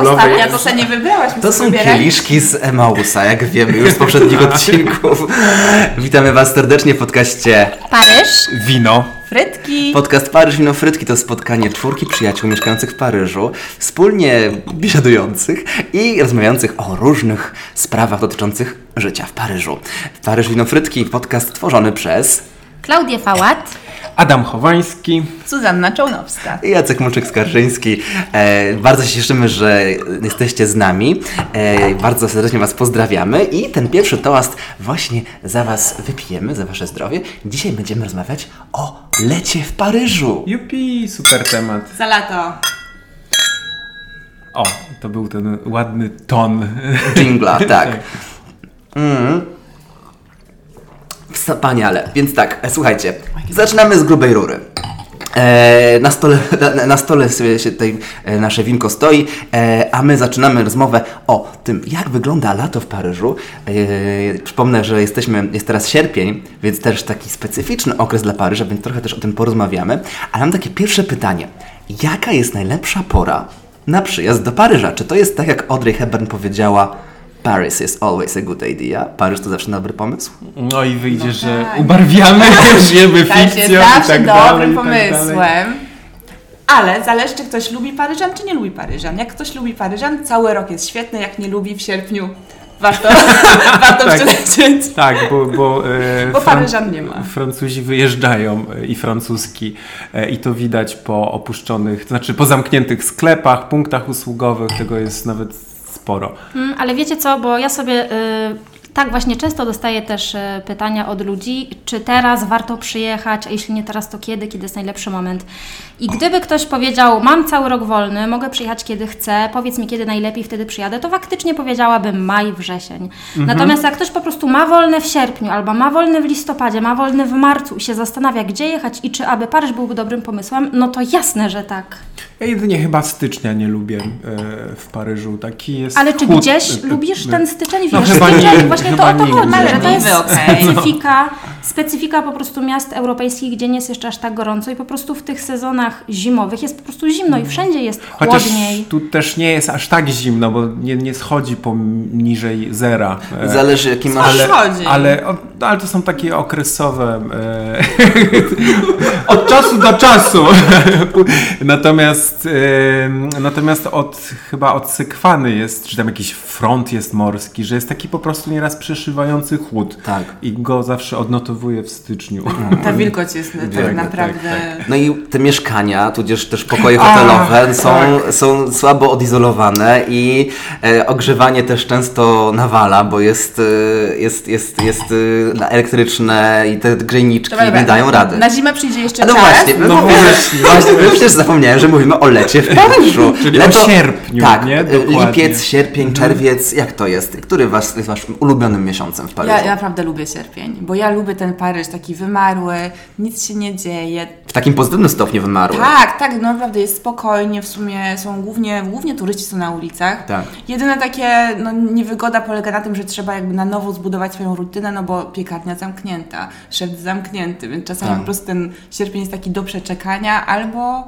Ostatnia to se nie wybrałaś. To są kieliszki z Emausa, jak wiemy już z poprzednich odcinków. Witamy Was serdecznie w podcaście Paryż. Wino. Frytki. Podcast Paryż Wino Frytki to spotkanie czwórki przyjaciół mieszkających w Paryżu, wspólnie biesiadujących i rozmawiających o różnych sprawach dotyczących życia w Paryżu. Paryż Wino Frytki, podcast tworzony przez Klaudię Fałat. Adam Chowański. Zuzanna Czołnowska. i Jacek Muczyk-Skarżyński. E, bardzo się cieszymy, że jesteście z nami. E, bardzo serdecznie Was pozdrawiamy i ten pierwszy toast właśnie za Was wypijemy, za Wasze zdrowie. Dzisiaj będziemy rozmawiać o lecie w Paryżu. Jupi, super temat. Za lato. O, to był ten ładny ton. Jingla, tak. Mm. Wspaniale. Więc tak, e, słuchajcie, zaczynamy z grubej rury. E, na, stole, na, na stole sobie się tutaj e, nasze winko stoi, e, a my zaczynamy rozmowę o tym, jak wygląda lato w Paryżu. E, przypomnę, że jesteśmy, jest teraz sierpień, więc też taki specyficzny okres dla Paryża, więc trochę też o tym porozmawiamy. Ale mam takie pierwsze pytanie. Jaka jest najlepsza pora na przyjazd do Paryża? Czy to jest tak, jak Audrey Hepburn powiedziała, Paris is always a good idea? Paryż to zawsze dobry pomysł? No i wyjdzie, No że tak. ubarwiamy, żyjemy Tak jest fikcją i zawsze tak dalej. dobrym i tak dalej. pomysłem. Ale zależy, czy ktoś lubi Paryżan, czy nie lubi Paryżan. Jak ktoś lubi Paryżan, cały rok jest świetny. Jak nie lubi, w sierpniu warto, warto Tak. przylecieć. Tak, bo, bo, e, Bo Paryżan nie ma. Francuzi wyjeżdżają e, i francuski e, i to widać po opuszczonych, to znaczy po zamkniętych sklepach, punktach usługowych, tego jest nawet sporo. Mm, ale wiecie co, bo ja sobie y, tak właśnie często dostaję też y, pytania od ludzi, czy teraz warto przyjechać, a jeśli nie teraz, to kiedy, kiedy jest najlepszy moment. I gdyby ktoś powiedział, mam cały rok wolny, mogę przyjechać kiedy chcę, powiedz mi kiedy najlepiej, wtedy przyjadę, to faktycznie powiedziałabym maj, wrzesień. Natomiast jak ktoś po prostu ma wolne w sierpniu, albo ma wolny w listopadzie, ma wolny w marcu i się zastanawia, gdzie jechać i czy aby Paryż byłby dobrym pomysłem, no to jasne, że tak. Ja jedynie chyba stycznia nie lubię e, w Paryżu, taki jest Ale czy chłód- gdzieś e, lubisz e, ten styczeń? No Wiesz, chyba styczeń, nie, właśnie to chyba o to chodzi, że to jest Malediwy, okej. specyfika, specyfika po prostu miast europejskich, gdzie nie jest jeszcze aż tak gorąco i po prostu w tych sezonach zimowych jest po prostu zimno i wszędzie jest Chociaż chłodniej. tu też nie jest aż tak zimno, bo nie, nie schodzi poniżej zera. E, Zależy jaki masz... Ale- ale, Schodzi. ale, to są takie okresowe. E, od czasu do czasu. natomiast e, natomiast od chyba od Sekwany jest, czy tam jakiś front jest morski, że jest taki po prostu nieraz przeszywający chłód. Tak. I go zawsze odnotowuję w styczniu. Ta wilgoć jest tak tak, naprawdę... No i te mieszkania, tudzież też pokoje hotelowe są, są słabo odizolowane i e, ogrzewanie też często nawala, bo jest, e, jest, jest, jest e, elektryczne i te grzejniczki Dobra, nie dają rady. Na zimę przyjdzie jeszcze A no czas. właśnie, no, No właśnie, właśnie, no przecież zapomniałem, że mówimy o lecie w Paryżu. Czyli o sierpniu, tak, nie? e, Dokładnie. Mhm. lipiec, sierpień, czerwiec, jak to jest? Który was, jest waszym ulubionym miesiącem w Paryżu? Ja, ja naprawdę lubię sierpień, bo ja lubię ten Paryż taki wymarły, nic się nie dzieje. W takim pozytywnym stopniu wymarły. Tak, tak, no naprawdę jest spokojnie, w sumie są głównie, głównie turyści są na ulicach. Tak. Jedyne takie no, niewygoda polega na tym, że trzeba jakby na nowo zbudować swoją rutynę, no bo piekarnia zamknięta, szept zamknięty, więc czasami Tak. po prostu ten sierpień jest taki do przeczekania, albo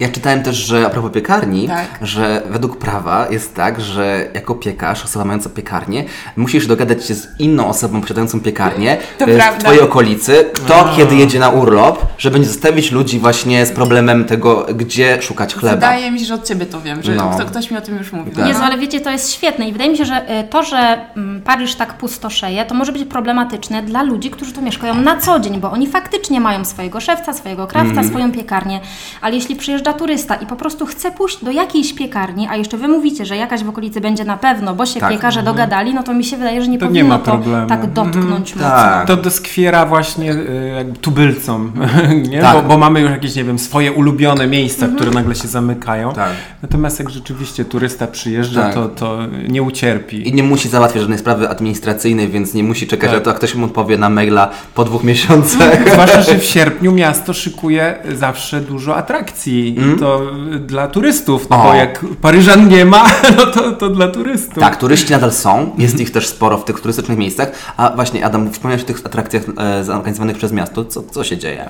Ja czytałem też, że a propos piekarni, Tak. że według prawa jest tak, że jako piekarz, osoba mająca piekarnię, musisz dogadać się z inną osobą posiadającą piekarnię To e, w prawda. twojej okolicy, kto kiedy jedzie na urlop, żeby nie zostawić ludzi właśnie z problemem tego, gdzie szukać chleba. wydaje mi się, że od Ciebie to wiem, że No. kto, ktoś mi o tym już mówił. Tak. Jezu, ale wiecie, to jest świetne i wydaje mi się, że y, to, że mm, Paryż tak pustoszeje, to może być problematyczne dla ludzi, którzy tu mieszkają na co dzień, bo oni faktycznie mają swojego szewca, swojego krawca, Mhm. swoją piekarnię, ale jeśli przyjeżdża turysta i po prostu chce pójść do jakiejś piekarni, a jeszcze wy mówicie, że jakaś w okolicy będzie na pewno, bo się Tak. piekarze dogadali, no to mi się wydaje, że nie To nie powinno ma to problemu. tak dotknąć mocno. Tak. To doskwiera właśnie e, jakby tubylcom, nie? Tak. Bo, bo mamy już jakieś, nie wiem, swoje ulubione miejsca, które nagle się zamykają. Tak. Natomiast jak rzeczywiście turysta przyjeżdża, Tak. to, to nie ucierpi. I nie musi załatwiać żadnej sprawy administracyjnej, więc nie musi czekać, Tak. aż to ktoś mu odpowie na maila po dwóch miesiącach. Zwłaszcza, że w sierpniu miasto szykuje zawsze dużo atrakcji. I to y, dla turystów, no Mm. O. bo jak Paryżan nie ma, no to, to dla turystów. Tak, turyści nadal są, jest ich też sporo w tych turystycznych miejscach. A właśnie, Adam, wspomniałeś o tych atrakcjach e, zorganizowanych przez miasto. Co, co się dzieje?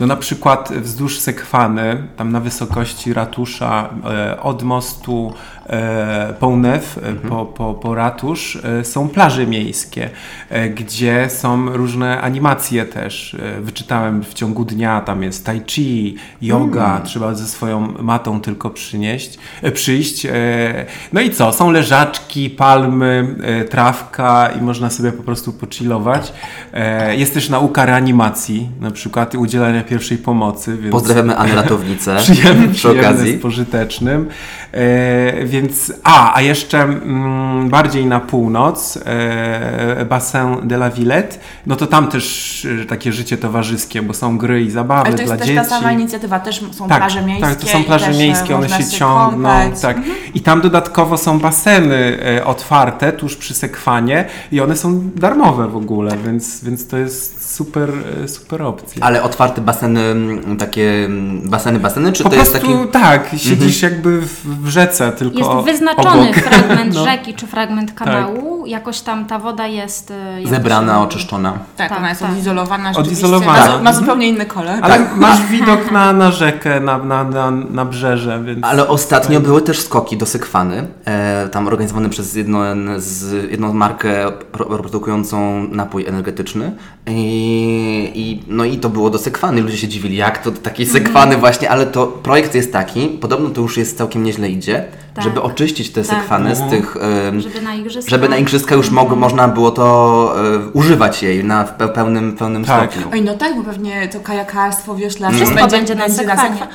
No na przykład wzdłuż Sekwany, tam na wysokości ratusza, e, od mostu e, Pont Neuf, e, po, po, po ratusz, e, są plaże miejskie, gdzie są różne animacje też. Wyczytałem w ciągu dnia, tam jest tai chi, yoga, trzeba ze swoją matą tylko przynieść, przyjść. No i co? Są leżaczki, palmy, trawka i można sobie po prostu pochillować. E, jest też nauka reanimacji, na przykład udzielania pierwszej pomocy. Pozdrawiamy Anę Ratownicę przy okazji. z pożytecznym. E, więc, a, a jeszcze mm, bardziej na północ, e, Bassin de la Villette, no to tam też e, takie życie towarzyskie, bo są gry i zabawy Ale to dla jest też dzieci. ta sama inicjatywa, też są Tak, plaże miejskie. tak, to są plaże miejskie, one się ciągną. kąpać. Tak. I tam dodatkowo są baseny otwarte tuż przy sekwanie i one są darmowe w ogóle, więc, więc to jest super, super opcja. Ale otwarte baseny, mm, takie mm, baseny, baseny, czy po to prostu jest taki... Mhm. tak, siedzisz jakby w, w rzece, tylko Jest wyznaczony obok. fragment No. rzeki czy fragment kanału. Jakoś tam ta woda jest. e, jakoś, Zebrana, oczyszczona. Tak, Tak, ona jest tak. odizolowana. Odizolowana. rzeczywiście. Ma, Tak. ma zupełnie inny kolor. Ale masz widok na, na rzekę, na, na, na, na brzeże, więc... Ale ostatnio były też skoki do Sekwany, e, tam organizowane przez jedną, z, jedną markę pro, produkującą napój energetyczny I, i, no i to było do Sekwany, ludzie się dziwili, jak to do takiej Sekwany właśnie, ale to projekt jest taki, podobno to już jest całkiem nieźle idzie, Tak. żeby oczyścić te Tak. Sekwany z Mhm. tych... Żeby na igrzyska. żeby na igrzyska już mogło, można było to e, używać jej na pełnym, pełnym Tak. stopniu. Oj, no tak, bo pewnie to kajakarstwo, wioślarstwo Wszystko będzie na sekwanie. Tak.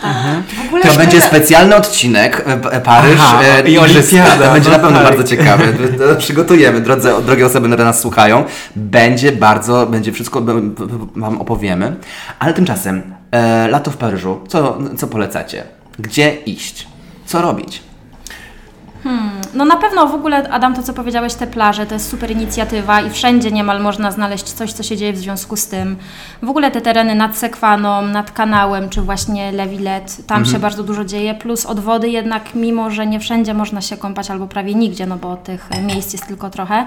To szkoda- będzie specjalny odcinek e, P- Paryż Aha, e, i olimpiada, To będzie no na pewno tak. bardzo ciekawe. To Przygotujemy, drodze, drogie osoby, które nas słuchają. Będzie bardzo, będzie wszystko Wam opowiemy. Ale tymczasem, e, lato w Paryżu, co, co polecacie? Gdzie iść? Co robić? No na pewno w ogóle, Adam, to co powiedziałeś, te plaże, to jest super inicjatywa i wszędzie niemal można znaleźć coś, co się dzieje w związku z tym. W ogóle te tereny nad Sekwaną, nad kanałem, czy właśnie Lewilet, tam się bardzo dużo dzieje, plus od wody jednak, mimo że nie wszędzie można się kąpać, albo prawie nigdzie, no bo tych miejsc jest tylko trochę,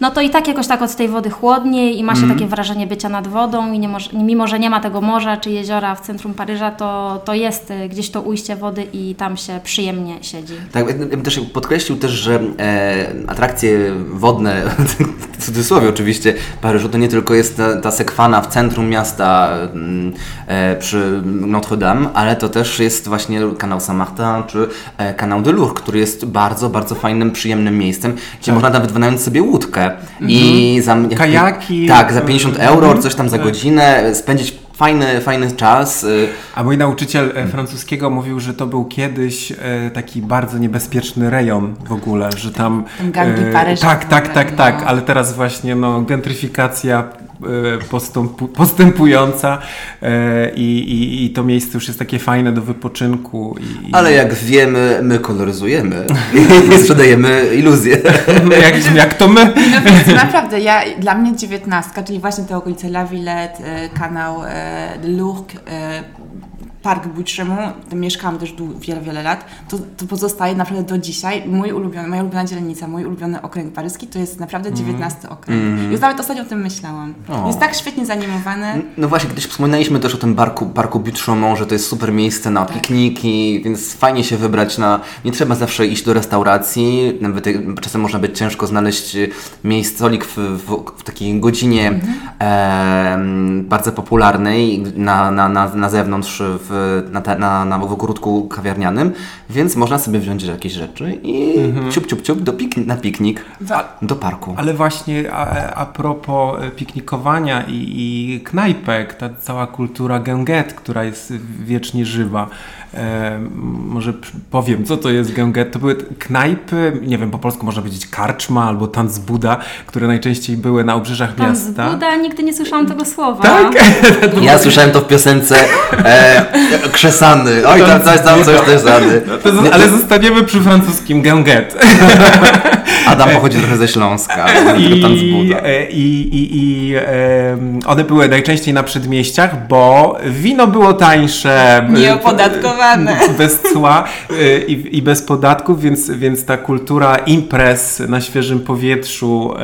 no to i tak jakoś tak od tej wody chłodniej i ma się takie wrażenie bycia nad wodą i nie moż- mimo, że nie ma tego morza czy jeziora w centrum Paryża, to, to jest e, gdzieś to ujście wody i tam się przyjemnie siedzi. Tak, ja bym też podkreślił też, że e, atrakcje wodne, w cudzysłowie oczywiście, Paryżu, to nie tylko jest ta, ta sekwana w centrum miasta mm, e, przy Notre Dame, ale to też jest właśnie kanał Saint-Martin czy e, kanał de Lourdes, który jest bardzo, bardzo fajnym, przyjemnym miejscem, gdzie można nawet wynająć sobie łódkę i za, jak- Kajaki. Tak, za 50 euro, Mhm. coś tam za Tak. godzinę, spędzić fajny, fajny czas. y, A mój nauczyciel e, francuskiego mówił, że to był kiedyś e, taki bardzo niebezpieczny rejon w ogóle, że tam... Ten gangi e, Tak, tak, tak, tak, no. ale teraz właśnie no, gentryfikacja e, postępu, postępująca e, i, i, i to miejsce już jest takie fajne do wypoczynku. I, i Ale jak wiemy, my koloryzujemy i sprzedajemy iluzje. jak, jak to my? No więc naprawdę, ja, dla mnie dziewiętnastka, czyli właśnie te okolice La Villette, e, kanał e, de Lourdes, e, Park Butremont, tam mieszkałam też dłu- wiele, wiele lat, to, to pozostaje naprawdę do dzisiaj mój ulubiony, moja ulubiona dzielnica, mój ulubiony okręg paryski, to jest naprawdę dziewiętnasty okręg. Już nawet ostatnio o tym myślałam. O. Jest tak świetnie zanimowany. No właśnie, kiedyś wspominaliśmy też o tym parku, parku Butte-Chaumont, że to jest super miejsce na pikniki, więc fajnie się wybrać na... Nie trzeba zawsze iść do restauracji, nawet czasem można być ciężko znaleźć y, miejsce, stolik w, w, w takiej godzinie em, bardzo popularnej na, na, na, na zewnątrz, w, na, te, na, na w ogródku kawiarnianym, więc można sobie wziąć jakieś rzeczy i ciup, ciup, ciup do pik, na piknik, do parku. Ale właśnie a, a propos e, piknikowania i, i knajpek, ta cała kultura gęget, która jest wiecznie żywa. E, może powiem, co to jest gęget. To były knajpy, nie wiem, po polsku można powiedzieć karczma albo tanzbuda, które najczęściej były na obrzeżach miasta. Buda nigdy nie słyszałam tego słowa. Tak? Ja słyszałem to w piosence e, Krzesany. Oj, tam coś, tam coś też zany. To, z- ale zostaniemy przy francuskim gęget. Adam pochodzi trochę ze Śląska, I, tam z Buda. e, i, i, i one były najczęściej na przedmieściach, bo wino było tańsze. e, Nieopodatkowane. Bez cła e, i, i bez podatków, więc, więc ta kultura imprez na świeżym powietrzu,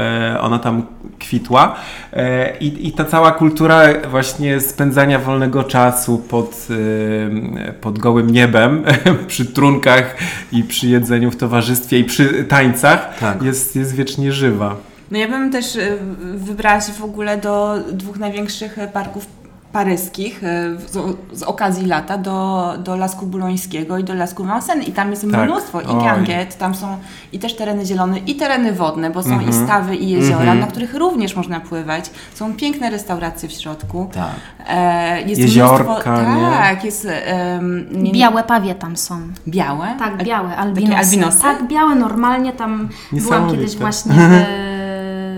ona tam kwitła. I, I ta cała kultura właśnie spędzania wolnego czasu pod, pod gołym niebem, przy trunkach i przy jedzeniu w towarzystwie i przy tańcach Tak. jest, jest wiecznie żywa. No ja bym też y, wybrała się w ogóle do dwóch największych y, parków paryskich y, z, z okazji lata, do, do Lasku Bulońskiego i do Lasku Vincennes i tam jest Tak. mnóstwo i. Ganget, tam są i też tereny zielone i tereny wodne, bo są Mhm. i stawy i jeziora, na których również można pływać. Są piękne restauracje w środku. Tak. E, jest Jeziorka, mnóstwo, nie? Tak, jest em, nie- Białe pawie tam są. białe. Tak, białe, Takie albinosy. albinosy? Tak, białe, normalnie tam byłam kiedyś właśnie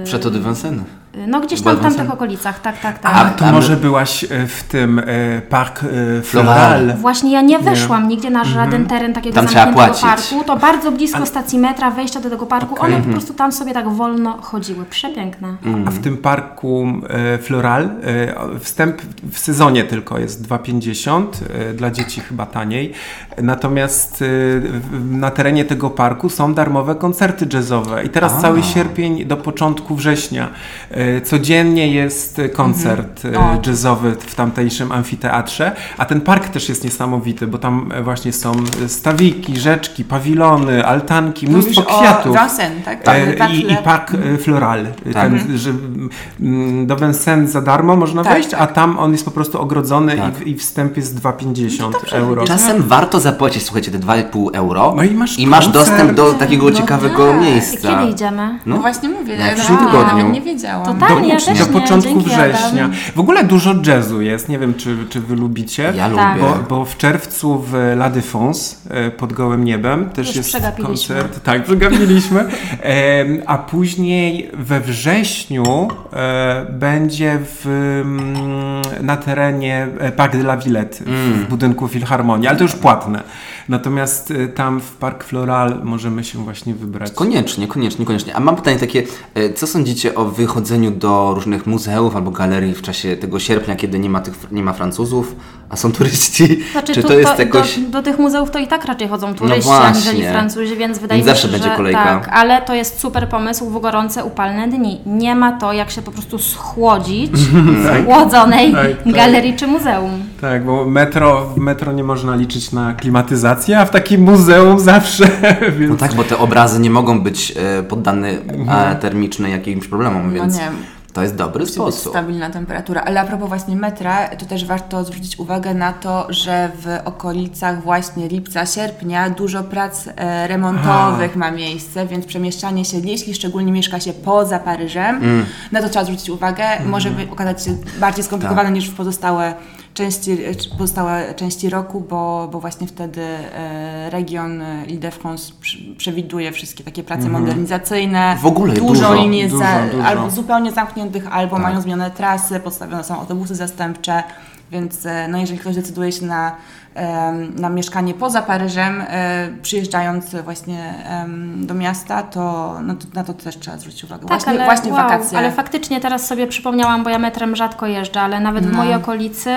w... Przeto de Vincennes. No gdzieś tam w tamtych okolicach, tak, tak, tak. A to a może byłaś e, w tym e, Park e, Floral. Właśnie ja nie weszłam nigdzie na żaden teren takiego Tam zamkniętego parku. To bardzo blisko stacji metra, wejścia do tego parku. Okej. One po prostu tam sobie tak wolno chodziły. Przepiękne. A w tym parku e, Floral e, wstęp w sezonie tylko jest 2,50 e, dla dzieci chyba taniej. Natomiast e, w- na terenie tego parku są darmowe koncerty jazzowe i teraz A. cały sierpień do początku września e, codziennie jest koncert e, O. jazzowy w tamtejszym amfiteatrze, a ten park też jest niesamowity, bo tam e, właśnie są stawiki, rzeczki, pawilony, altanki, mnóstwo Mówisz kwiatów. o Vincennes, tak? E, Tak, I, I park e, floral. Tak. Ten, że, mm, do Vincennes za darmo można Tak, wejść, a tam on jest po prostu ogrodzony Tak. i, i wstęp jest 2,50 No euro. Czasem warto zapłacić, słuchajcie, te 2,5 euro No i masz masz koncert. dostęp do takiego No ciekawego tak. miejsca. Kiedy idziemy? No właśnie mówię, Na ja przyszłym tygodniu. nie wiedziałam. To tak. Do, ja też do początku dzięki, września. Adam. W ogóle dużo jazzu jest, nie wiem czy, czy wy lubicie. Ja Tak. lubię. Bo, bo w czerwcu w La Défense e, pod gołym niebem też Już jest koncert. Tak, przegapiliśmy. A później we wrześniu e, będzie w, mm, na terenie e, Parc de la Villette w budynku Filharmonii, ale to już płatne. Natomiast e, tam w Park Floral możemy się właśnie wybrać. Koniecznie, koniecznie, koniecznie. A mam pytanie takie, e, co sądzicie o wychodzeniu do różnych muzeów albo galerii w czasie tego sierpnia, kiedy nie ma, tych, nie ma Francuzów, a są turyści? Znaczy, Czy tu- to jest jakoś... do, do tych muzeów to i tak raczej chodzą turyści, właśnie. aniżeli Francuzi, więc wydaje mi zawsze się, będzie że kolejka. tak, ale to jest super pomysł w gorące, upalne dni. Nie ma to, jak się po prostu schłodzić w chłodzonej Tak, tak. galerii czy muzeum. Tak, bo metro, w metro nie można liczyć na klimatyzację, a w takim muzeum zawsze. Więc... No tak, bo te obrazy nie mogą być e, poddane e, termicznej jakimś problemom, No więc nie. to jest dobry Musi być sposób. stabilna temperatura. Ale a propos właśnie metra, to też warto zwrócić uwagę na to, że w okolicach właśnie lipca, sierpnia dużo prac e, remontowych ma miejsce, więc przemieszczanie się, jeśli szczególnie mieszka się poza Paryżem, Mm. na to trzeba zwrócić uwagę. Może by okazać się bardziej skomplikowane Tak. niż w pozostałe części, pozostałe części roku, bo, bo właśnie wtedy e, region e, Ile-de-France przewiduje wszystkie takie prace modernizacyjne. Mhm. W ogóle dużo, dużo, linii dużo, za, dużo. albo zupełnie zamkniętych, albo Tak. mają zmienione trasy, podstawione są autobusy zastępcze, więc e, no, jeżeli ktoś decyduje się na, na mieszkanie poza Paryżem, e, przyjeżdżając właśnie do miasta, to, no, to na to też trzeba zwrócić uwagę. Tak, właśnie ale, właśnie wow, wakacje. ale faktycznie teraz sobie przypomniałam, bo ja metrem rzadko jeżdżę, ale nawet w No. mojej okolicy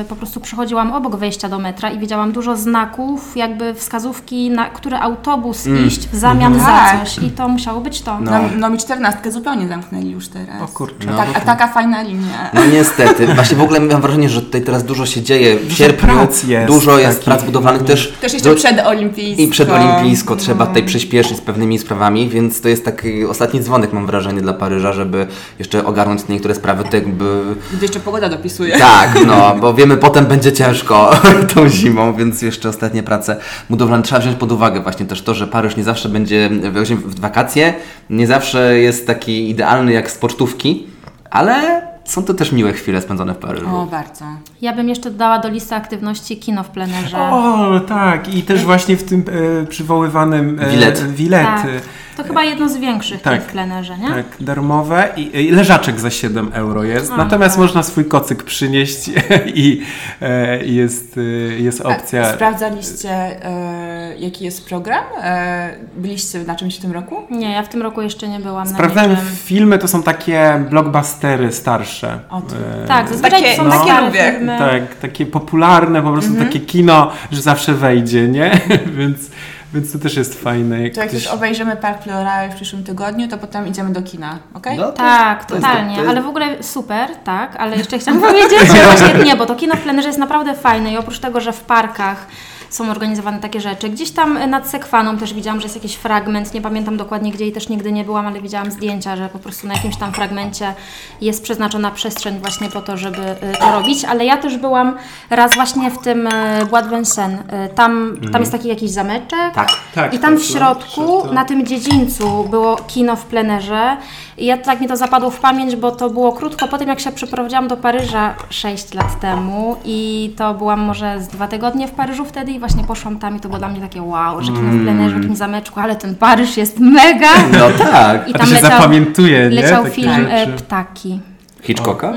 y, po prostu przechodziłam obok wejścia do metra i widziałam dużo znaków, jakby wskazówki, na który autobus iść w zamian za Tak. coś i to musiało być to. No. No, no mi czternastkę zupełnie zamknęli już teraz. O kurczę. No, tak, a taka fajna linia. No niestety. Właśnie w ogóle mam wrażenie, że tutaj teraz dużo się dzieje. W Dużo sierpniu jest dużo jest takich. prac budowlanych też. Też jeszcze do- przedolimpijsko. I przedolimpijsko trzeba No. tutaj przyspieszyć z pewnymi sprawami, więc to jest taki ostatni dzwonek, mam wrażenie, dla Paryża, żeby jeszcze ogarnąć niektóre sprawy, to jakby... Gdy jeszcze pogoda dopisuje. Tak, no, bo wiemy, potem będzie ciężko tą zimą, więc jeszcze ostatnie prace budowlane trzeba wziąć pod uwagę właśnie też to, że Paryż nie zawsze będzie w wakacje, nie zawsze jest taki idealny jak z pocztówki, ale są to też miłe chwile spędzone w Paryżu. O, bardzo. Ja bym jeszcze dodała do listy aktywności kino w plenerze. O, tak. I też właśnie w tym e, przywoływanym e, Wilet. Wilet. Tak. To chyba jedno z większych Tak. kin w plenerze, nie? Tak, darmowe i, i leżaczek za 7 euro jest. A, Natomiast tak. można swój kocyk przynieść i e, jest, e, jest opcja. A sprawdzaliście, e, jaki jest program? E, byliście na czymś w tym roku? Nie, ja w tym roku jeszcze nie byłam Sprawdzałem filmy, to są takie blockbustery starsze. O, to- E, Tak, zazwyczaj Takie- są no. takie lubię. filmy. Tak, takie popularne, po prostu Mhm. takie kino, że zawsze wejdzie, nie? więc, więc to też jest fajne. Jak To jak ktoś... już obejrzymy Park Floral w przyszłym tygodniu, to potem idziemy do kina, okej? No, to Tak, to totalnie, to jest- ale w ogóle super, tak, ale jeszcze chciałam powiedzieć, że właśnie nie, bo to kino w plenerze jest naprawdę fajne i oprócz tego, że w parkach są organizowane takie rzeczy, gdzieś tam nad Sekwaną też widziałam, że jest jakiś fragment, nie pamiętam dokładnie gdzie i też nigdy nie byłam, ale widziałam zdjęcia, że po prostu na jakimś tam fragmencie jest przeznaczona przestrzeń właśnie po to, żeby y, to robić, ale ja też byłam raz właśnie w tym y, Bois de Vincennes, Y, tam, tam jest taki jakiś zameczek, Tak. Tak, i tam w tak, środku, tak. na tym dziedzińcu, było kino w plenerze. I ja tak mi to zapadło w pamięć, bo to było krótko po tym, jak się przeprowadziłam do Paryża 6 lat temu. I to byłam może z dwa tygodnie w Paryżu wtedy i właśnie poszłam tam i to było dla mnie takie wow, że kino w plenerze, w jakimś zameczku, ale ten Paryż jest mega! No tak. I A to tam się leciał, zapamiętuje, nie? leciał Takie film e, rzeczy. Ptaki. Hitchcocka?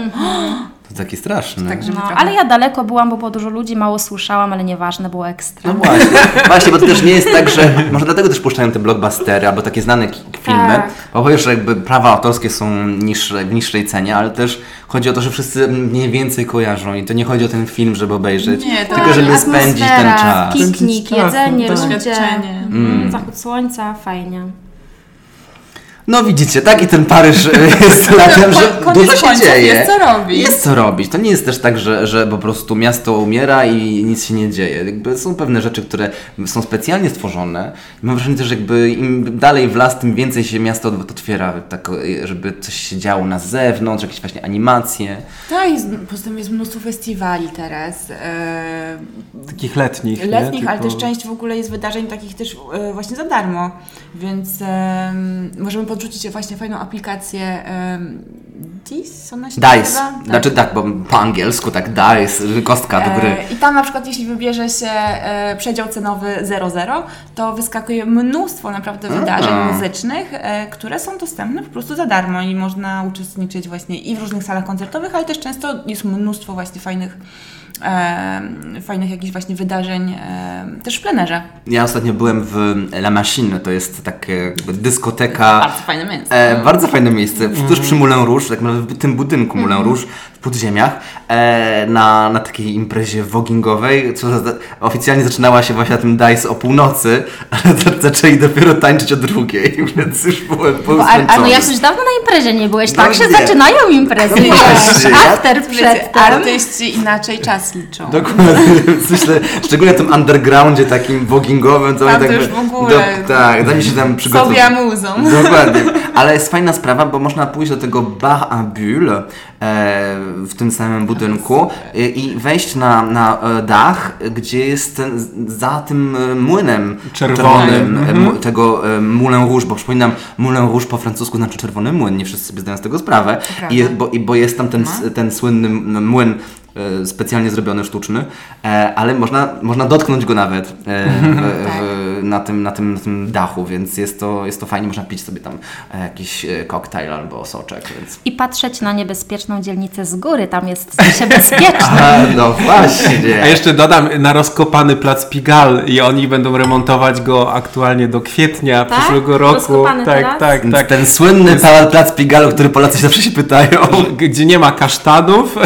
To taki straszny. Tak, No, ale ja daleko byłam, bo było dużo ludzi, mało słyszałam, ale nieważne, było ekstra. No właśnie, właśnie, bo to też nie jest tak, że może dlatego też puszczają te blockbustery albo takie znane filmy, Tak. bo że jakby prawa autorskie są niższe, w niższej cenie, ale też chodzi o to, że wszyscy mniej więcej kojarzą i to nie chodzi o ten film, żeby obejrzeć, Nie, tylko tak, żeby spędzić ten czas. Piknik, Spędzić czas, jedzenie, no tak. ludzie, Doświadczenie. mm, zachód słońca, fajnie. No widzicie, tak i ten Paryż e, jest latem, że dużo się dzieje. jest co robić. Jest co robić. To nie jest też tak, że, że po prostu miasto umiera i nic się nie dzieje. Jakby są pewne rzeczy, które są specjalnie stworzone. I mam wrażenie też, że jakby im dalej w las, tym więcej się miasto otwiera, tak, e, żeby coś się działo na zewnątrz, jakieś właśnie animacje. Tak, jest, poza tym jest mnóstwo festiwali teraz. E, Takich letnich. nie? letnich, ale też część w ogóle jest wydarzeń takich też e, właśnie za darmo. Więc em, możemy podrzucić właśnie fajną aplikację um, DICE, ona się Dice. nazywa? Tak. Znaczy tak, bo po angielsku tak dice, kostka do gry. E, I tam na przykład jeśli wybierze się e, przedział cenowy 00, to wyskakuje mnóstwo naprawdę wydarzeń muzycznych, e, które są dostępne po prostu za darmo i można uczestniczyć właśnie i w różnych salach koncertowych, ale też często jest mnóstwo właśnie fajnych e, fajnych jakichś właśnie wydarzeń też w plenerze. Ja ostatnio byłem w La Machine, to jest taka jakby dyskoteka. Bardzo fajne miejsce. E, bardzo fajne miejsce, w- tuż przy Moulin Rouge, tak naprawdę w tym budynku Moulin Mhm. Rouge, w podziemiach, e, na, na takiej imprezie wogingowej, co za, oficjalnie zaczynała się właśnie na tym Dice o północy, ale za- zaczęli dopiero tańczyć o drugiej, więc już byłem Bo, a, a no jak już dawno na imprezie nie byłeś, tak No się nie. zaczynają imprezy. No właśnie, wiesz, ja- After Wiecie, przedtem. artyści inaczej czas liczą. Dokładnie, myślę, szczególnie w tym undergroundzie takim wogingowym, to Tam oni to tak, już w ogóle tak, zanim się tam przygotować. Sobie amuzą. Dokładnie. Ale jest fajna sprawa, bo można pójść do tego bar à bulle e, w tym samym budynku i, wejść na, na e, dach, gdzie jest ten, za tym e, młynem Czerwonym. e, mu- tego Moulin Rouge, bo przypominam, Moulin Rouge po francusku znaczy czerwony młyn, nie wszyscy sobie zdają z tego sprawę. I, bo, i, bo jest tam ten, s- ten słynny młyn specjalnie zrobiony, sztuczny, e, ale można, można dotknąć go nawet e, w, w, na, tym, na, tym, na tym dachu, więc jest to, jest to fajnie, można pić sobie tam e, jakiś e, koktajl albo soczek, więc... I patrzeć na niebezpieczną dzielnicę z góry, tam jest się bezpiecznie. A, no właśnie. A jeszcze dodam na rozkopany plac Pigal i oni będą remontować go aktualnie do kwietnia Tak? przyszłego roku. Rozkopany tak, teraz? tak, tak. Ten słynny pa- plac Pigalu, który Polacy się zawsze się pytają. Gdzie nie ma kasztanów,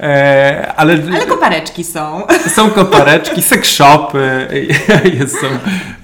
e, ale, Ale kopareczki są. są kopareczki, jest, są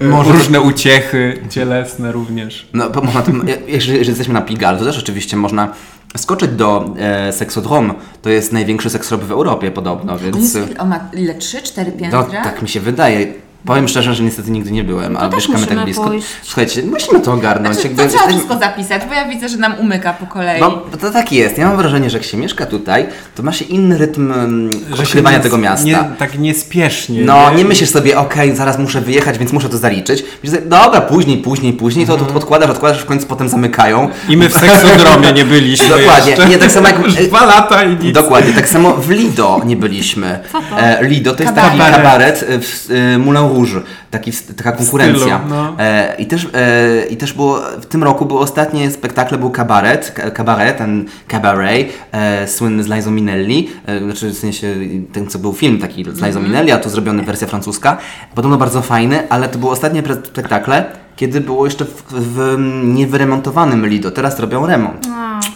Może- różne uciechy cielesne również. No, bo można, tam- jeżeli, jeżeli jesteśmy na Pigalu, to też oczywiście można skoczyć do e, Seksodrom. To jest największy seksshop w Europie podobno, On, więc... jest, on ma ile? 3-4 No, piętra? tak mi się wydaje. Powiem szczerze, że niestety nigdy nie byłem, a też mieszkamy tak blisko. pójść. Słuchajcie, musimy to ogarnąć. Znaczy, jakby to trzeba wszystko zapisać, bo ja widzę, że nam umyka po kolei. No, to tak jest. Ja mam wrażenie, że jak się mieszka tutaj, to ma się inny rytm mm, Że odkrywania nie- tego miasta. Nie, tak niespiesznie. No, nie myślisz sobie, okej, zaraz muszę wyjechać, więc muszę to zaliczyć. Myślisz sobie, dobra, później, później, później, to, Mhm. to odkładasz, odkładasz, w końcu potem zamykają. I my w seksodromie nie byliśmy Dokładnie. jeszcze. Nie, tak samo jak- dwa lata i nic. Dokładnie, tak samo w Lido nie byliśmy. Co to? E, Lido to jest Kabaret. taki kabaret e, w e, Moulin Rouge, taki, taka konkurencja. no. e, I też, e, I też było, w tym roku było ostatnie spektakle, był kabaret, ka- kabaret, ten cabaret, e, słynny z Liza Minelli, e, znaczy w sensie ten, co był film taki z Liza Minelli, a tu zrobiony wersja francuska. Podobno bardzo fajny, ale to były ostatnie spektakle, kiedy było jeszcze w, w niewyremontowanym Lido. Teraz robią remont.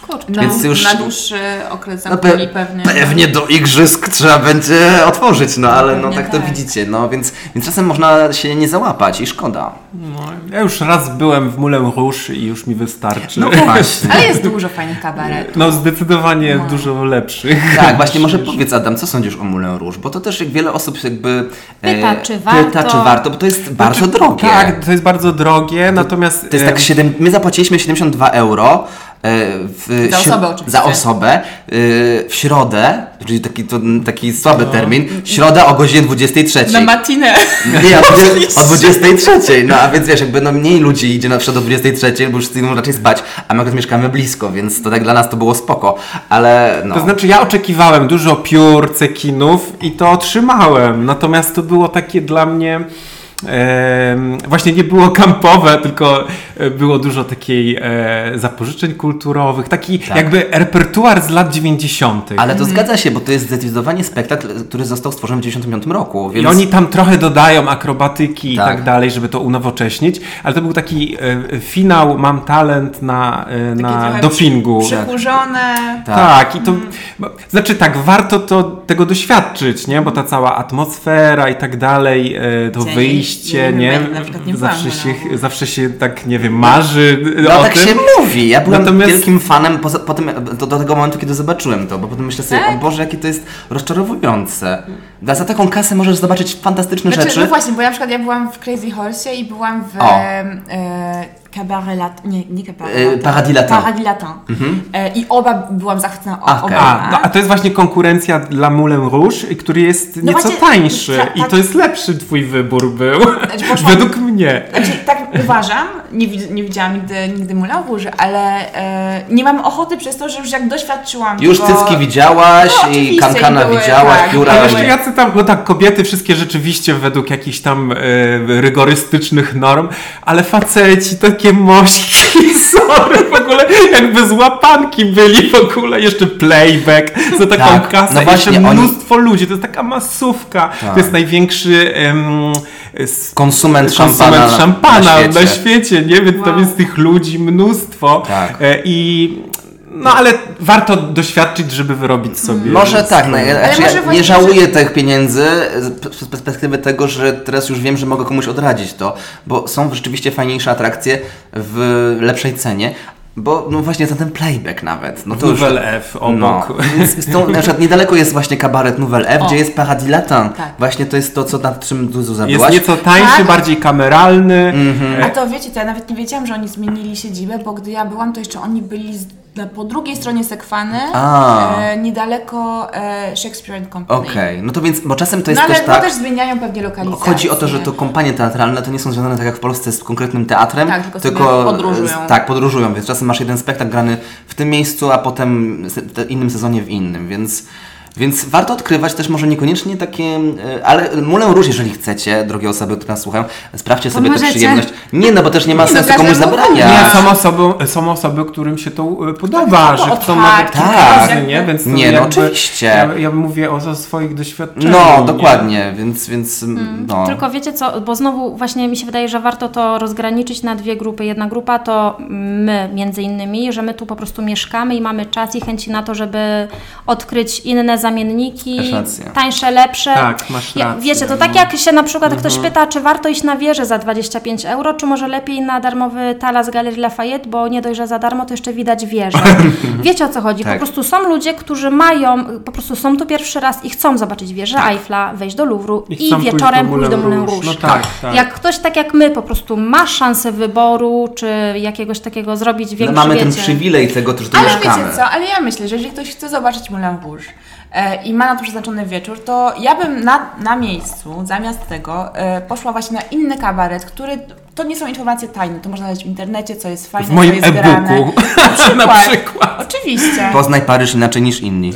Kurczę. no, więc już- na dłuższy okres No zamknęli pe- pewnie. Pewnie do igrzysk trzeba będzie otworzyć, no ale no Pewnie tak to tak. widzicie, no więc, więc czasem można się nie załapać i szkoda. No, ja już raz byłem w Moulin Rouge i już mi wystarczy. No właśnie. Ale jest dużo fajnych kabaretów. No zdecydowanie dużo lepszych. Tak, właśnie może powiedz Adam, co sądzisz o Moulin Rouge, bo to też jak wiele osób jakby e, Pyta, czy pyta, warto. czy warto, bo to jest bardzo drogie. Tak, to jest bardzo drogie, natomiast... To jest tak em, 7, my zapłaciliśmy 72 euro w, Za osobę oczywiście. za osobę e, w środę, czyli taki, to, taki słaby No. termin, środa o godzinie 23. Na matinę. Nie, o, 20, o 23, no a więc wiesz, jakby no mniej ludzi idzie na przykład o 23, bo już idą raczej spać, a my akurat mieszkamy blisko, więc to tak dla nas to było spoko, ale no. To znaczy ja oczekiwałem dużo piór, cekinów i to otrzymałem, natomiast to było takie dla mnie... właśnie nie było kampowe, tylko e, było dużo takiej e, zapożyczeń kulturowych, taki jakby repertuar z lat 90. Ale to zgadza się, bo to jest zdecydowanie spektakl, który został stworzony w 95 roku, więc... I oni tam trochę dodają akrobatyki i Tak. tak dalej, żeby to unowocześnić, ale to był taki e, finał Mam talent na, e, na dopingu. Przykurzone. Tak, i to. bo- Znaczy tak, warto to, tego doświadczyć, nie? Bo ta cała atmosfera i tak dalej, e, to Ja nie- wyjście, nie- nie? nie- nie zawsze, się, zawsze się tak, nie wiem, marzy No o tak tym. się mówi. Ja byłem Natomiast- wielkim fanem poza, po tym, do, do tego momentu, kiedy zobaczyłem to, bo potem myślę sobie, Tak? o Boże, jakie to jest rozczarowujące. Za, za taką kasę możesz zobaczyć fantastyczne Znaczy, rzeczy. no właśnie, bo ja na przykład ja byłam w Crazy Horse i byłam w O. e, Cabaret Latin, nie, nie Cabaret E, Latin. Paradis Latin. Paradis Latin. E, I oba byłam zachwycona o, oba. A, no, a to jest właśnie konkurencja dla Moulin Rouge, który jest No nieco właśnie, tańszy tak, i tak. to jest lepszy twój wybór był. Znaczy, poszłam- Według mnie. Znaczy, tak uważam, nie, nie widziałam nigdy, nigdy Moulin Rouge, ale e, nie mam ochoty przez to, że już jak doświadczyłam Już tego... cycki widziałaś No, i kankana były, widziałaś, tak, pióra... jeszcze jacy tam, no tak, kobiety wszystkie rzeczywiście według jakichś tam e, rygorystycznych norm, ale faceci, takie mośki, sorry, w ogóle jakby z łapanki byli w ogóle, jeszcze playback za taką Tak, kasę, no właśnie, jeszcze oni- mnóstwo ludzi, to jest taka masówka, to jest największy em, s- Konsument szampana, konsument na- szampana na na świecie. świecie, nie? Więc tam Wow. jest tych ludzi mnóstwo Tak. e, i no ale warto doświadczyć, żeby wyrobić sobie Może tak, no, ja, znaczy, może ja nie żałuję tych pieniędzy z perspektywy tego, że teraz już wiem, że mogę komuś odradzić to, bo są rzeczywiście fajniejsze atrakcje w lepszej cenie. Bo no właśnie za ten playback nawet. No to już, Nouvelle F obok. No, więc to, na przykład niedaleko jest właśnie kabaret Nouvelle F, O. gdzie jest Paradis Latin. Tak. Właśnie to jest to, co nad czym Duzu Jest zabyłaś. nieco tańszy, Tak. bardziej kameralny. A to wiecie, to ja nawet nie wiedziałam, że oni zmienili siedzibę, bo gdy ja byłam, to jeszcze oni byli po drugiej stronie Sekwany, e, niedaleko e, Shakespeare and Company. Okej, no to więc, bo czasem to jest No ale też no tak... też zmieniają pewnie lokalizację. Chodzi o to, że to kompanie teatralne to nie są związane tak jak w Polsce z konkretnym teatrem, Tak, tylko sobie podróżują. z- tak, podróżują, więc czasem masz jeden spektakl grany w tym miejscu, a potem w innym sezonie w innym, więc, więc warto odkrywać też może niekoniecznie takie, e, ale Moulin Rouge, jeżeli chcecie, drogie osoby, które nas słuchają, sprawdźcie sobie tę przyjemność. Nie, no bo też nie ma Nie, no sensu komuś zabrania. Nie, są osoby, są osoby, którym się to e, podoba, Tak, że chcą nawet tak. razy, nie? Więc to Nie, no jakby, oczywiście. Ja, ja mówię o, swoich doświadczeniach. No, nie? dokładnie, więc, więc no. Tylko wiecie co, bo znowu właśnie mi się wydaje, że warto to rozgraniczyć na dwie grupy. Jedna grupa to my między innymi, że my tu po prostu mieszkamy i mamy czas i chęci na to, żeby odkryć inne zamienniki, tańsze, lepsze. Tak, masz rację, wiecie, to no. tak jak się na przykład ktoś Mhm. pyta, czy warto iść na wieżę za 25 euro, czy może lepiej na darmowy talas Galerii Lafayette, bo nie dość, że za darmo, to jeszcze widać wieżę. Wiecie o co chodzi? Tak. Po prostu są ludzie, którzy mają, po prostu są tu pierwszy raz i chcą zobaczyć wieżę Eiffla, wejść do Louvru I i, wieczorem pójść do Moulin Rouge. No tak, tak. Jak ktoś tak jak my po prostu ma szansę wyboru, czy jakiegoś takiego zrobić No, większy, mamy ten wiecie, przywilej tego, że tu Ale mieszkamy. wiecie co, ale ja myślę, że jeżeli ktoś chce zobaczyć Moulin Rouge i ma na to przeznaczony wieczór, to ja bym na, na miejscu, zamiast tego, e, poszła właśnie na inny kabaret, który, to nie są informacje tajne, to można znaleźć w internecie, co jest fajne, W moim co jest grane. e-booku. Na Na przykład. przykład. Oczywiście. Poznaj Paryż inaczej niż inni.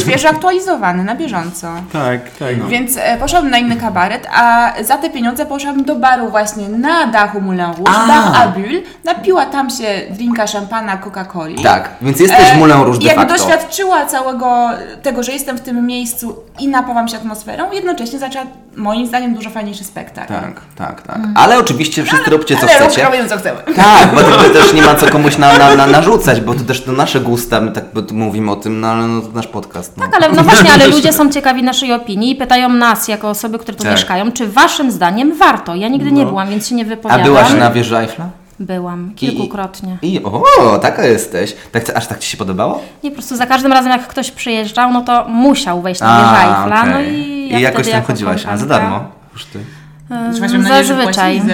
Świeżo aktualizowany, na bieżąco. Tak, tak. No. Więc e, poszłabym na inny kabaret, a za te pieniądze poszłabym do baru właśnie na dachu Moulin Rouge, dach Abul, napiła tam się drinka szampana, Coca-Coli. Tak, więc jesteś E, Moulin Rouge de Jakby facto. doświadczyła całego tego, że jestem w tym miejscu i napawam się atmosferą, jednocześnie zaczęła moim zdaniem dużo fajniejszy spektakl. Tak, tak, tak. Ale oczywiście wszyscy róbcie co Ale chcecie. robimy co chcemy. Tak, bo to też nie ma co komuś na, na, na, narzucać, bo to też to nasze gusta, my tak mówimy o tym, no ale no, to nasz podcast. No. Tak, ale no właśnie, ale ludzie są ciekawi naszej opinii i pytają nas, jako osoby, które tu Tak. mieszkają, czy waszym zdaniem warto? Ja nigdy nie No. byłam, więc się nie A wypowiadam. byłaś na wieży Eiffla? Byłam, kilkukrotnie. I o, taka jesteś. Tak, aż tak ci się podobało? Nie, po prostu za każdym razem, jak ktoś przyjeżdżał, no to musiał wejść na A, wieżę Eiffla, no okej. i ja I jakoś tam jako chodziłaś, a za darmo? Koszty. Em, Że Zazwyczaj.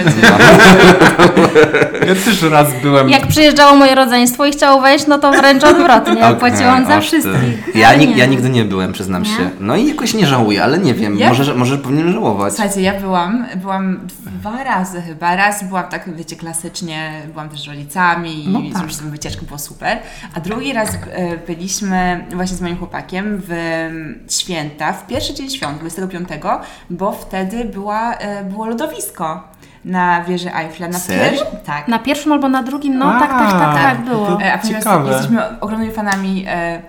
Ja też raz byłem. Jak przyjeżdżało moje rodzeństwo i chciało wejść, no to wręcz odwrotnie. Ja Okej, płaciliłam za wszystkich. Ja, nie. ja nigdy nie byłem, przyznam Nie? się. No i jakoś nie żałuję, ale nie wiem, Ja- może, może powinienem żałować. Słuchajcie, ja byłam, byłam dwa razy chyba. Raz byłam tak, wiecie, klasycznie, byłam też z rodzicami i No no tak. już sobie wycieczkę było super. A drugi raz e, byliśmy właśnie z moim chłopakiem w em, święta, w pierwszy dzień świąt, 25, bo wtedy była, było lodowisko na wieży Eiffla. Na pierwszym- Tak. Na pierwszym albo na drugim, no A, tak, tak, tak, tak było. E, A ponieważ jesteśmy ogromnymi fanami e, e,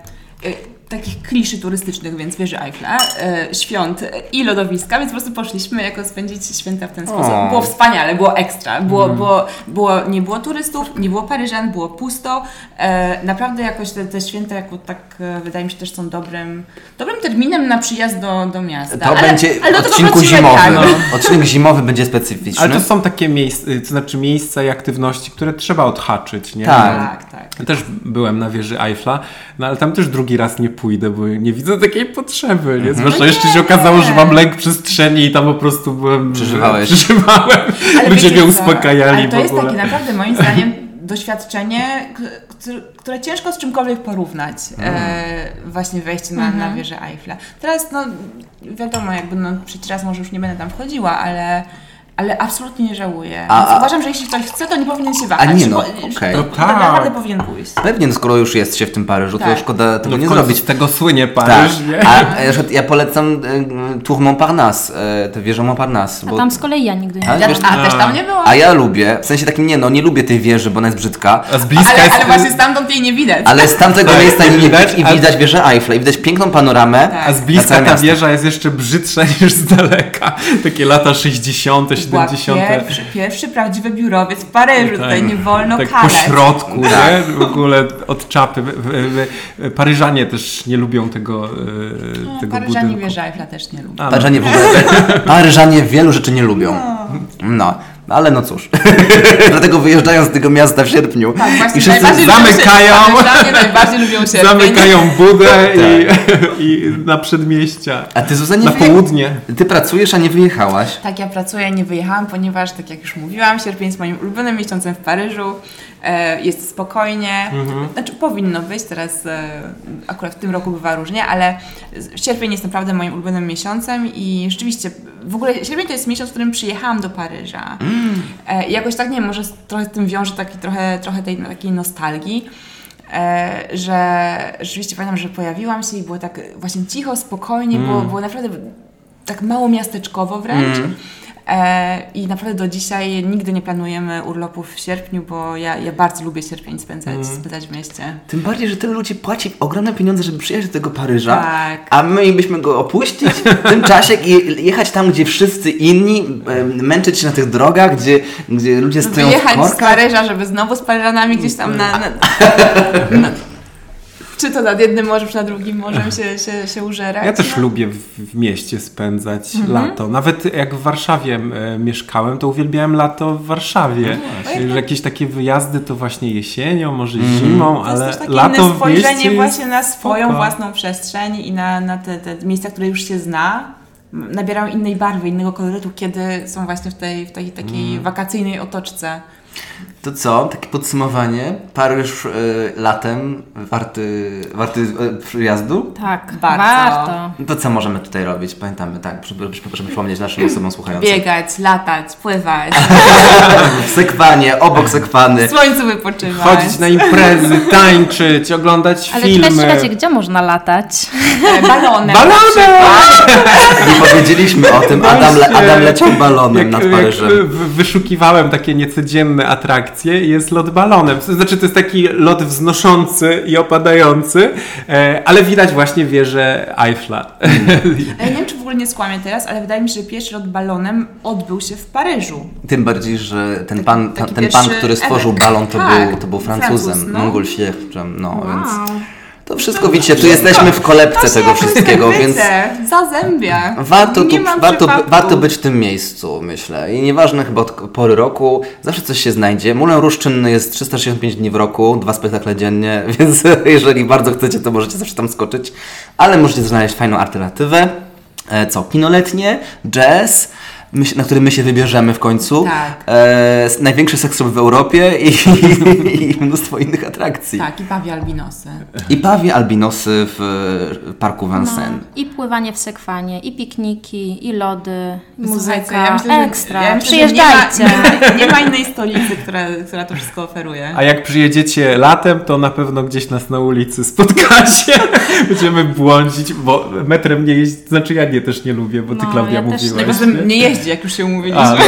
takich kliszy turystycznych, więc wieży Eiffla, e, świąt i lodowiska, więc po prostu poszliśmy jako spędzić święta w ten sposób. O. Było wspaniale, było ekstra. Było, było, było, nie było turystów, nie było Paryżan, było pusto. E, naprawdę jakoś te, te święta jako tak e, wydaje mi się też są dobrym, dobrym terminem na przyjazd do, do miasta. To Ale- będzie ale odcinku zimowym. tak. No. Odcinek zimowy będzie specyficzny. Ale to są takie miejsca, to znaczy miejsca i aktywności, które trzeba odhaczyć, nie? Tak. Tak, tak. Ja też byłem na wieży Eiffla, no ale tam też drugi raz nie pójdę, bo nie widzę takiej potrzeby, nie? Zwłaszcza No jeszcze nie. się okazało, że mam lęk przestrzeni i tam po prostu byłem... Przeżywałeś. Przeżywałem. Ale Ludzie mnie uspokajali Ale to w jest takie naprawdę moim zdaniem doświadczenie, które- ciężko z czymkolwiek porównać. E, właśnie wejście na, na wieżę Eiffla. Teraz no wiadomo, jakby no trzeci raz może już nie będę tam wchodziła, ale ale absolutnie nie żałuję. A- Więc a- uważam, że jeśli ktoś chce, to nie powinien się wahać. A nie, no, okej. że- No to tak. Naprawdę powinien pójść. Pewnie, no, skoro już jest się w tym Paryżu, to Tak. szkoda tego No nie zrobić. Tego słynie Tak. Paryż, nie? A ja polecam e, Tour Montparnasse, e, tę wieżę Montparnasse. A Bo, tam z kolei ja nigdy nie A, Ja, wiesz, a też tam nie byłam. a ja lubię, w sensie takim nie, no nie lubię tej wieży, bo ona jest brzydka. A z bliska Ale, jest... ale właśnie stamtąd jej nie widać. Ale z tamtego Tak, miejsca nie widać, i a- widać wieżę Eiffla i widać piękną panoramę. Tak. A z bliska ta wieża jest jeszcze brzydsza niż z daleka. Takie lata 60., Była 70. pierwszy, pierwszy prawdziwy biurowiec w Paryżu. Tutaj nie wolno tak po kalać. środku, Tak. nie? W ogóle od czapy. Paryżanie też nie lubią tego, e, No, tego Paryżanie budynku. Eiffla też nie lubią. A, no. Paryżanie w ogóle, Paryżanie wielu rzeczy nie lubią. No, ale no cóż. Dlatego wyjeżdżają z tego miasta w sierpniu. Tak, właśnie I wszyscy najbardziej lubią zamykają. Się, najbardziej lubią się. Zamykają budę Tak. i, i na przedmieścia. A ty Zuzanie Na wyje- południe. Ty pracujesz, a nie wyjechałaś. Tak, ja pracuję, nie wyjechałam, ponieważ, tak jak już mówiłam, sierpień jest moim ulubionym miesiącem w Paryżu. E, jest spokojnie. Znaczy, powinno być, teraz e, akurat w tym roku bywa różnie, ale sierpień jest naprawdę moim ulubionym miesiącem i rzeczywiście, w ogóle sierpień to jest miesiąc, w którym przyjechałam do Paryża. E, i jakoś tak, nie wiem, może trochę z tym wiąże taki, trochę, trochę tej takiej nostalgii. E, że rzeczywiście pamiętam, że pojawiłam się i było tak właśnie cicho, spokojnie, było, było naprawdę tak mało miasteczkowo wręcz. E, I naprawdę do dzisiaj nigdy nie planujemy urlopów w sierpniu, bo ja, ja bardzo lubię sierpień spędzać, spędzać w mieście. Tym bardziej, że tyle ludzi płaci ogromne pieniądze, żeby przyjechać do tego Paryża, Tak. a my mielibyśmy go opuścić w tym czasie i jechać tam, gdzie wszyscy inni, męczyć się na tych drogach, gdzie, gdzie ludzie stoją w Wyjechać z korkach. Paryża, żeby znowu z Paryżanami gdzieś tam na... na Czy to nad jednym morzem, czy nad drugim morzem się, się, się użerać. Ja też no. lubię w, w mieście spędzać Mhm. lato. Nawet jak w Warszawie e, mieszkałem, to uwielbiałem lato w Warszawie. No Że jakieś takie wyjazdy to właśnie jesienią, może zimą, To jest ale też takie lato inne w spojrzenie mieście właśnie na swoją spoko. własną przestrzeń i na, na te, te miejsca, które już się zna. Nabierają innej barwy, innego kolorytu, kiedy są właśnie w tej, w tej takiej Mm. wakacyjnej otoczce. To co? Takie podsumowanie. Paryż y, latem warty, warty y, przyjazdu? Tak, Bardzo. warto. No To co możemy tutaj robić? Pamiętamy, tak, żeby, żeby, żeby przypomnieć naszym osobom słuchającym. Biegać, latać, pływać, Sekwanie, obok sekwany. w słońcu wypoczywać. Chodzić na imprezy, tańczyć, oglądać Ale filmy. czekajcie, czekajcie, gdzie można latać? E, Balonem. Balonem! Nie powiedzieliśmy o tym, Adam, le, Adam leciał balonem nad jak Paryżem. w- wyszukiwałem takie niecodzienne atrakcje, jest lot balonem. To Znaczy, to jest taki lot wznoszący i opadający, e, ale widać właśnie wieżę Eiffla. A Ja nie wiem, czy w ogóle nie skłamię teraz, ale wydaje mi się, że pierwszy lot balonem odbył się w Paryżu. Tym bardziej, że ten pan, taki ten pan który stworzył balon, to, Tak, był, to był Francuz, Francuzem, no. Montgolfier, no więc Wow. To wszystko widzicie, tu jesteśmy w kolebce tego wszystkiego, więc Zazębia. warto, tu, warto, warto być w tym miejscu, myślę. I nieważne chyba od pory roku, zawsze coś się znajdzie. Rouge czynny jest 365 dni w roku, dwa spektakle dziennie, więc jeżeli bardzo chcecie, to możecie zawsze tam skoczyć. Ale możecie znaleźć fajną alternatywę. E, Co? Kino letnie, jazz, my, na który my się wybierzemy w końcu. Tak. E, największy seks w Europie i, i mnóstwo innych atrakcji. Tak, i pawie albinosy. I pawie albinosy w parku No, Vincennes. I pływanie w sekwanie, i pikniki, i lody, i muzyka, ja myślę, że- ekstra. ja myślę, Przyjeżdżajcie. Nie ma, nie, ma, nie innej stolicy, która, która to wszystko oferuje. A jak przyjedziecie latem, to na pewno gdzieś nas na ulicy spotkacie. Będziemy błądzić, bo metrem nie jeździć, znaczy ja nie też nie lubię, bo ty No, Klaudia ja też nie. mówiłaś. Poza tym nie jeździ, jak już się umówiliśmy. A, no.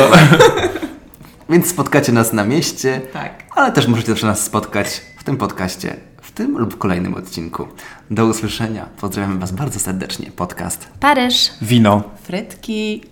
Więc spotkacie nas na mieście, Tak. ale też możecie zawsze nas spotkać w tym podcaście, w tym lub kolejnym odcinku. Do usłyszenia. Pozdrawiam Was bardzo serdecznie. Podcast Paryż. Wino. Frytki.